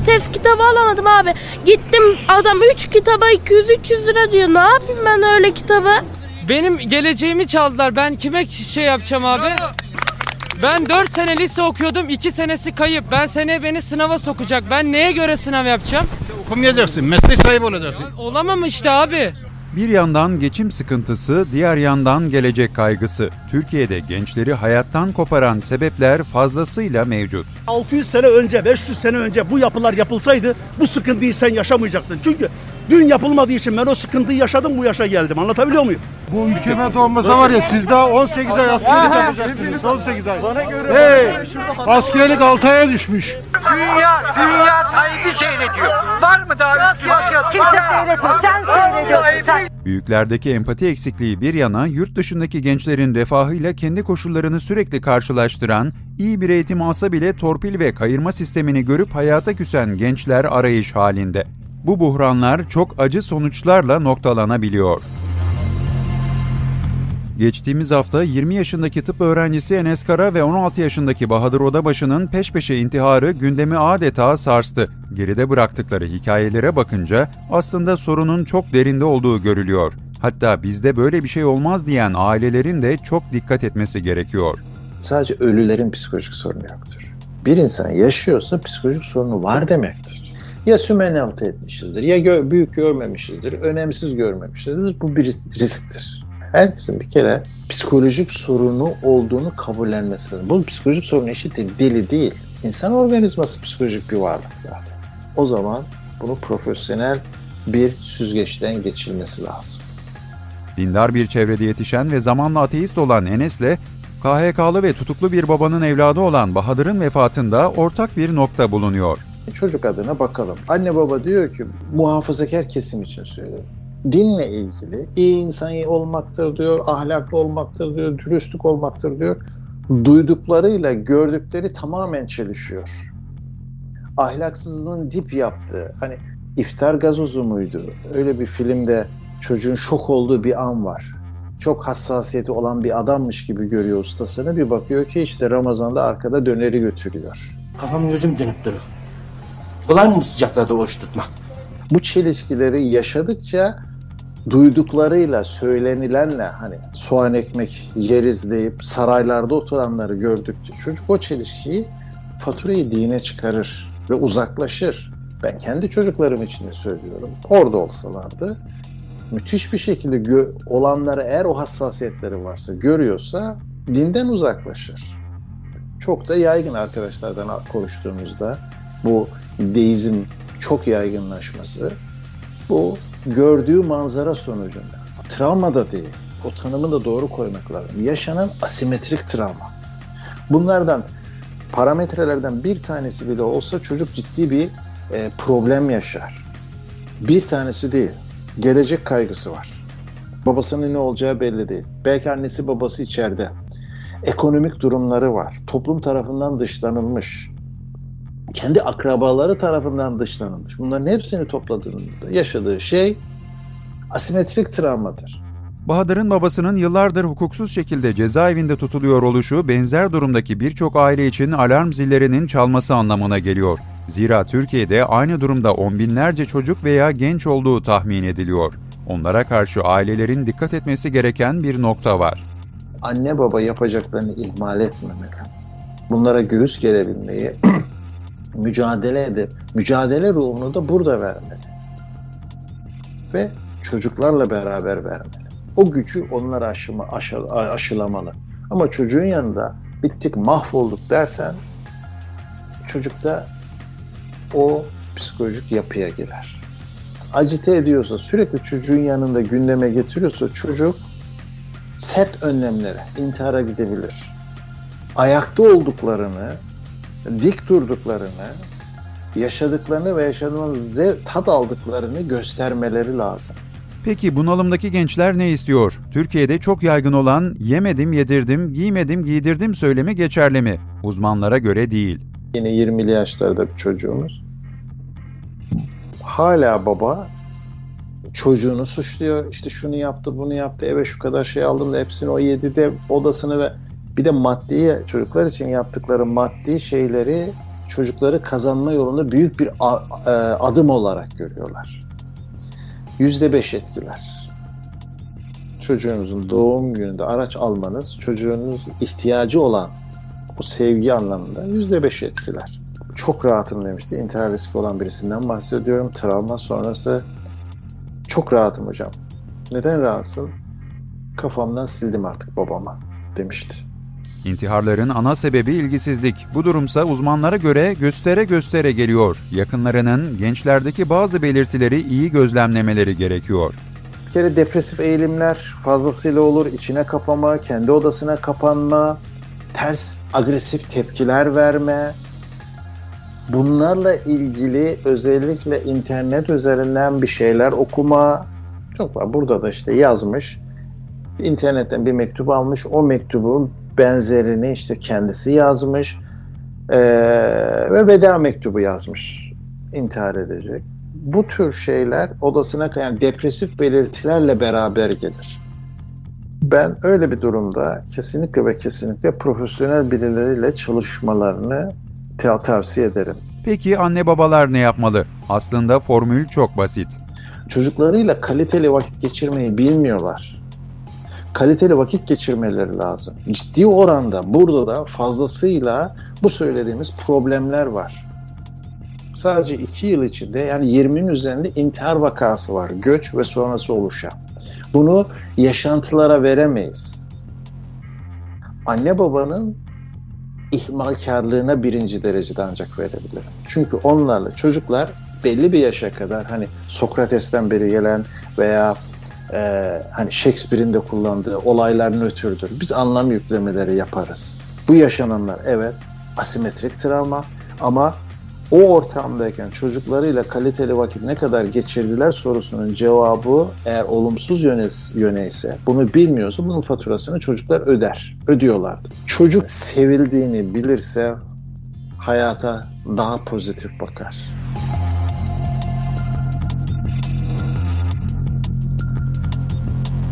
bir test kitabı alamadım abi. Gittim adam 3 kitaba 200-300 lira diyor. Ne yapayım ben öyle kitabı? Benim geleceğimi çaldılar. Ben kime şey yapacağım abi? Ben 4 sene lise okuyordum. 2 senesi kayıp. Ben seneye beni sınava sokacak. Ben neye göre sınav yapacağım? Okumayacaksın, meslek sahibi olacaksın. Olamam işte abi. Bir yandan geçim sıkıntısı, diğer yandan gelecek kaygısı. Türkiye'de gençleri hayattan koparan sebepler fazlasıyla mevcut. 600 sene önce, 500 sene önce bu yapılar yapılsaydı bu sıkıntıyı sen yaşamayacaktın. Çünkü dün yapılmadığı için ben o sıkıntıyı yaşadım bu yaşa geldim. Anlatabiliyor muyum? Bu hükümet olmasa var ya siz daha 18 ay askerlik yapacaktınız. 18 ay. Hey, askerlik 6 aya düşmüş. Dünya, dünya Tayyip'i seyrediyor. Var mı daha üstüne? Yok yok kimse seyretmiyor. Sen. Büyüklerdeki empati eksikliği bir yana yurt dışındaki gençlerin refahıyla kendi koşullarını sürekli karşılaştıran, iyi bir eğitim alsa bile torpil ve kayırma sistemini görüp hayata küsen gençler arayış halinde. Bu buhranlar çok acı sonuçlarla noktalanabiliyor. Geçtiğimiz hafta 20 yaşındaki tıp öğrencisi Enes Kara ve 16 yaşındaki Bahadır Odabaşı'nın peş peşe intiharı gündemi adeta sarstı. Geride bıraktıkları hikayelere bakınca aslında sorunun çok derinde olduğu görülüyor. Hatta bizde böyle bir şey olmaz diyen ailelerin de çok dikkat etmesi gerekiyor. Sadece ölülerin psikolojik sorunu yoktur. Bir insan yaşıyorsa psikolojik sorunu var demektir. Ya sümenaltı etmişizdir, ya gö- büyük görmemişizdir, önemsiz görmemişizdir. Bu bir risktir. Herkesin bir kere psikolojik sorunu olduğunu kabullenmesi lazım. Bu psikolojik sorun eşittir deli değil. İnsan organizması psikolojik bir varlık zaten. O zaman bunu profesyonel bir süzgeçten geçilmesi lazım. Dindar bir çevrede yetişen ve zamanla ateist olan Enes'le KHK'lı ve tutuklu bir babanın evladı olan Bahadır'ın vefatında ortak bir nokta bulunuyor. Çocuk adına bakalım. Anne baba diyor ki muhafazakar kesim için söylüyorum. Dinle ilgili iyi insan olmaktır diyor, ahlaklı olmaktır diyor, dürüstlük olmaktır diyor. Duyduklarıyla gördükleri tamamen çelişiyor. Ahlaksızlığın dip yaptığı, hani iftar gazozu muydu? Öyle bir filmde çocuğun şok olduğu bir an var. Çok hassasiyeti olan bir adammış gibi görüyor ustasını. Bir bakıyor ki işte Ramazan'da arkada döneri götürüyor. Kafam gözüm dönüp durur. Kolay mı bu sıcaklarda oruç tutmak? Bu çelişkileri yaşadıkça duyduklarıyla, söylenilenle hani soğan ekmek yeriz deyip saraylarda oturanları gördükçe çocuk o çelişkiyi faturayı dine çıkarır ve uzaklaşır. Ben kendi çocuklarım için de söylüyorum. Orada olsalardı müthiş bir şekilde gö- olanları eğer o hassasiyetleri varsa görüyorsa dinden uzaklaşır. Çok da yaygın arkadaşlardan konuştuğumuzda bu deizm çok yaygınlaşması bu gördüğü manzara sonucunda. Travma da değil. O tanımı da doğru koymak lazım. Yaşanan asimetrik travma. Bunlardan parametrelerden bir tanesi bile olsa çocuk ciddi bir e, problem yaşar. Bir tanesi değil. Gelecek kaygısı var. Babasının ne olacağı belli değil. Belki annesi babası içeride. Ekonomik durumları var. Toplum tarafından dışlanılmış kendi akrabaları tarafından dışlanılmış. Bunların hepsini topladığımızda yaşadığı şey asimetrik travmadır. Bahadır'ın babasının yıllardır hukuksuz şekilde cezaevinde tutuluyor oluşu benzer durumdaki birçok aile için alarm zillerinin çalması anlamına geliyor. Zira Türkiye'de aynı durumda on binlerce çocuk veya genç olduğu tahmin ediliyor. Onlara karşı ailelerin dikkat etmesi gereken bir nokta var. Anne baba yapacaklarını ihmal etmemeli. Bunlara göğüs gerebilmeyi mücadele edip mücadele ruhunu da burada vermeli. Ve çocuklarla beraber vermeli. O gücü onlara aşıma, aşı, aşılamalı. Ama çocuğun yanında bittik mahvolduk dersen çocukta o psikolojik yapıya girer. Acite ediyorsa, sürekli çocuğun yanında gündeme getiriyorsa çocuk sert önlemlere, intihara gidebilir. Ayakta olduklarını, dik durduklarını, yaşadıklarını ve yaşadığımızda tat aldıklarını göstermeleri lazım. Peki bunalımdaki gençler ne istiyor? Türkiye'de çok yaygın olan yemedim, yedirdim, giymedim, giydirdim söylemi geçerli mi? Uzmanlara göre değil. Yine 20'li yaşlarda bir çocuğumuz. Hala baba çocuğunu suçluyor. İşte şunu yaptı, bunu yaptı, eve şu kadar şey aldım da hepsini o yedi de odasını ve bir de maddi çocuklar için yaptıkları maddi şeyleri çocukları kazanma yolunda büyük bir e, adım olarak görüyorlar. Yüzde beş etkiler. Çocuğunuzun doğum gününde araç almanız çocuğunuz ihtiyacı olan o sevgi anlamında yüzde beş etkiler. Çok rahatım demişti. İntihar riski olan birisinden bahsediyorum. Travma sonrası çok rahatım hocam. Neden rahatsın? Kafamdan sildim artık babama demişti. İntiharların ana sebebi ilgisizlik. Bu durumsa uzmanlara göre göstere göstere geliyor. Yakınlarının gençlerdeki bazı belirtileri iyi gözlemlemeleri gerekiyor. Bir kere depresif eğilimler fazlasıyla olur. İçine kapama, kendi odasına kapanma, ters agresif tepkiler verme. Bunlarla ilgili özellikle internet üzerinden bir şeyler okuma. Çok var. Burada da işte yazmış. İnternetten bir mektup almış. O mektubun benzerini işte kendisi yazmış. Ee, ve veda mektubu yazmış. İntihar edecek bu tür şeyler odasına kayan depresif belirtilerle beraber gelir. Ben öyle bir durumda kesinlikle ve kesinlikle profesyonel birileriyle çalışmalarını tavsiye ederim. Peki anne babalar ne yapmalı? Aslında formül çok basit. Çocuklarıyla kaliteli vakit geçirmeyi bilmiyorlar. Kaliteli vakit geçirmeleri lazım. Ciddi oranda burada da fazlasıyla bu söylediğimiz problemler var. Sadece 2 yıl içinde yani 20'nin üzerinde intihar vakası var. Göç ve sonrası oluşan. Bunu yaşantılara veremeyiz. Anne babanın ihmalkarlığına birinci derecede ancak verebilirim. Çünkü onlarla çocuklar belli bir yaşa kadar hani Sokrates'ten beri gelen veya e, hani Shakespeare'in de kullandığı olaylar nötrdür. Biz anlam yüklemeleri yaparız. Bu yaşananlar evet asimetrik travma ama o ortamdayken çocuklarıyla kaliteli vakit ne kadar geçirdiler sorusunun cevabı eğer olumsuz yöne, yöne ise bunu bilmiyorsa bunun faturasını çocuklar öder. Ödüyorlardı. Çocuk sevildiğini bilirse hayata daha pozitif bakar.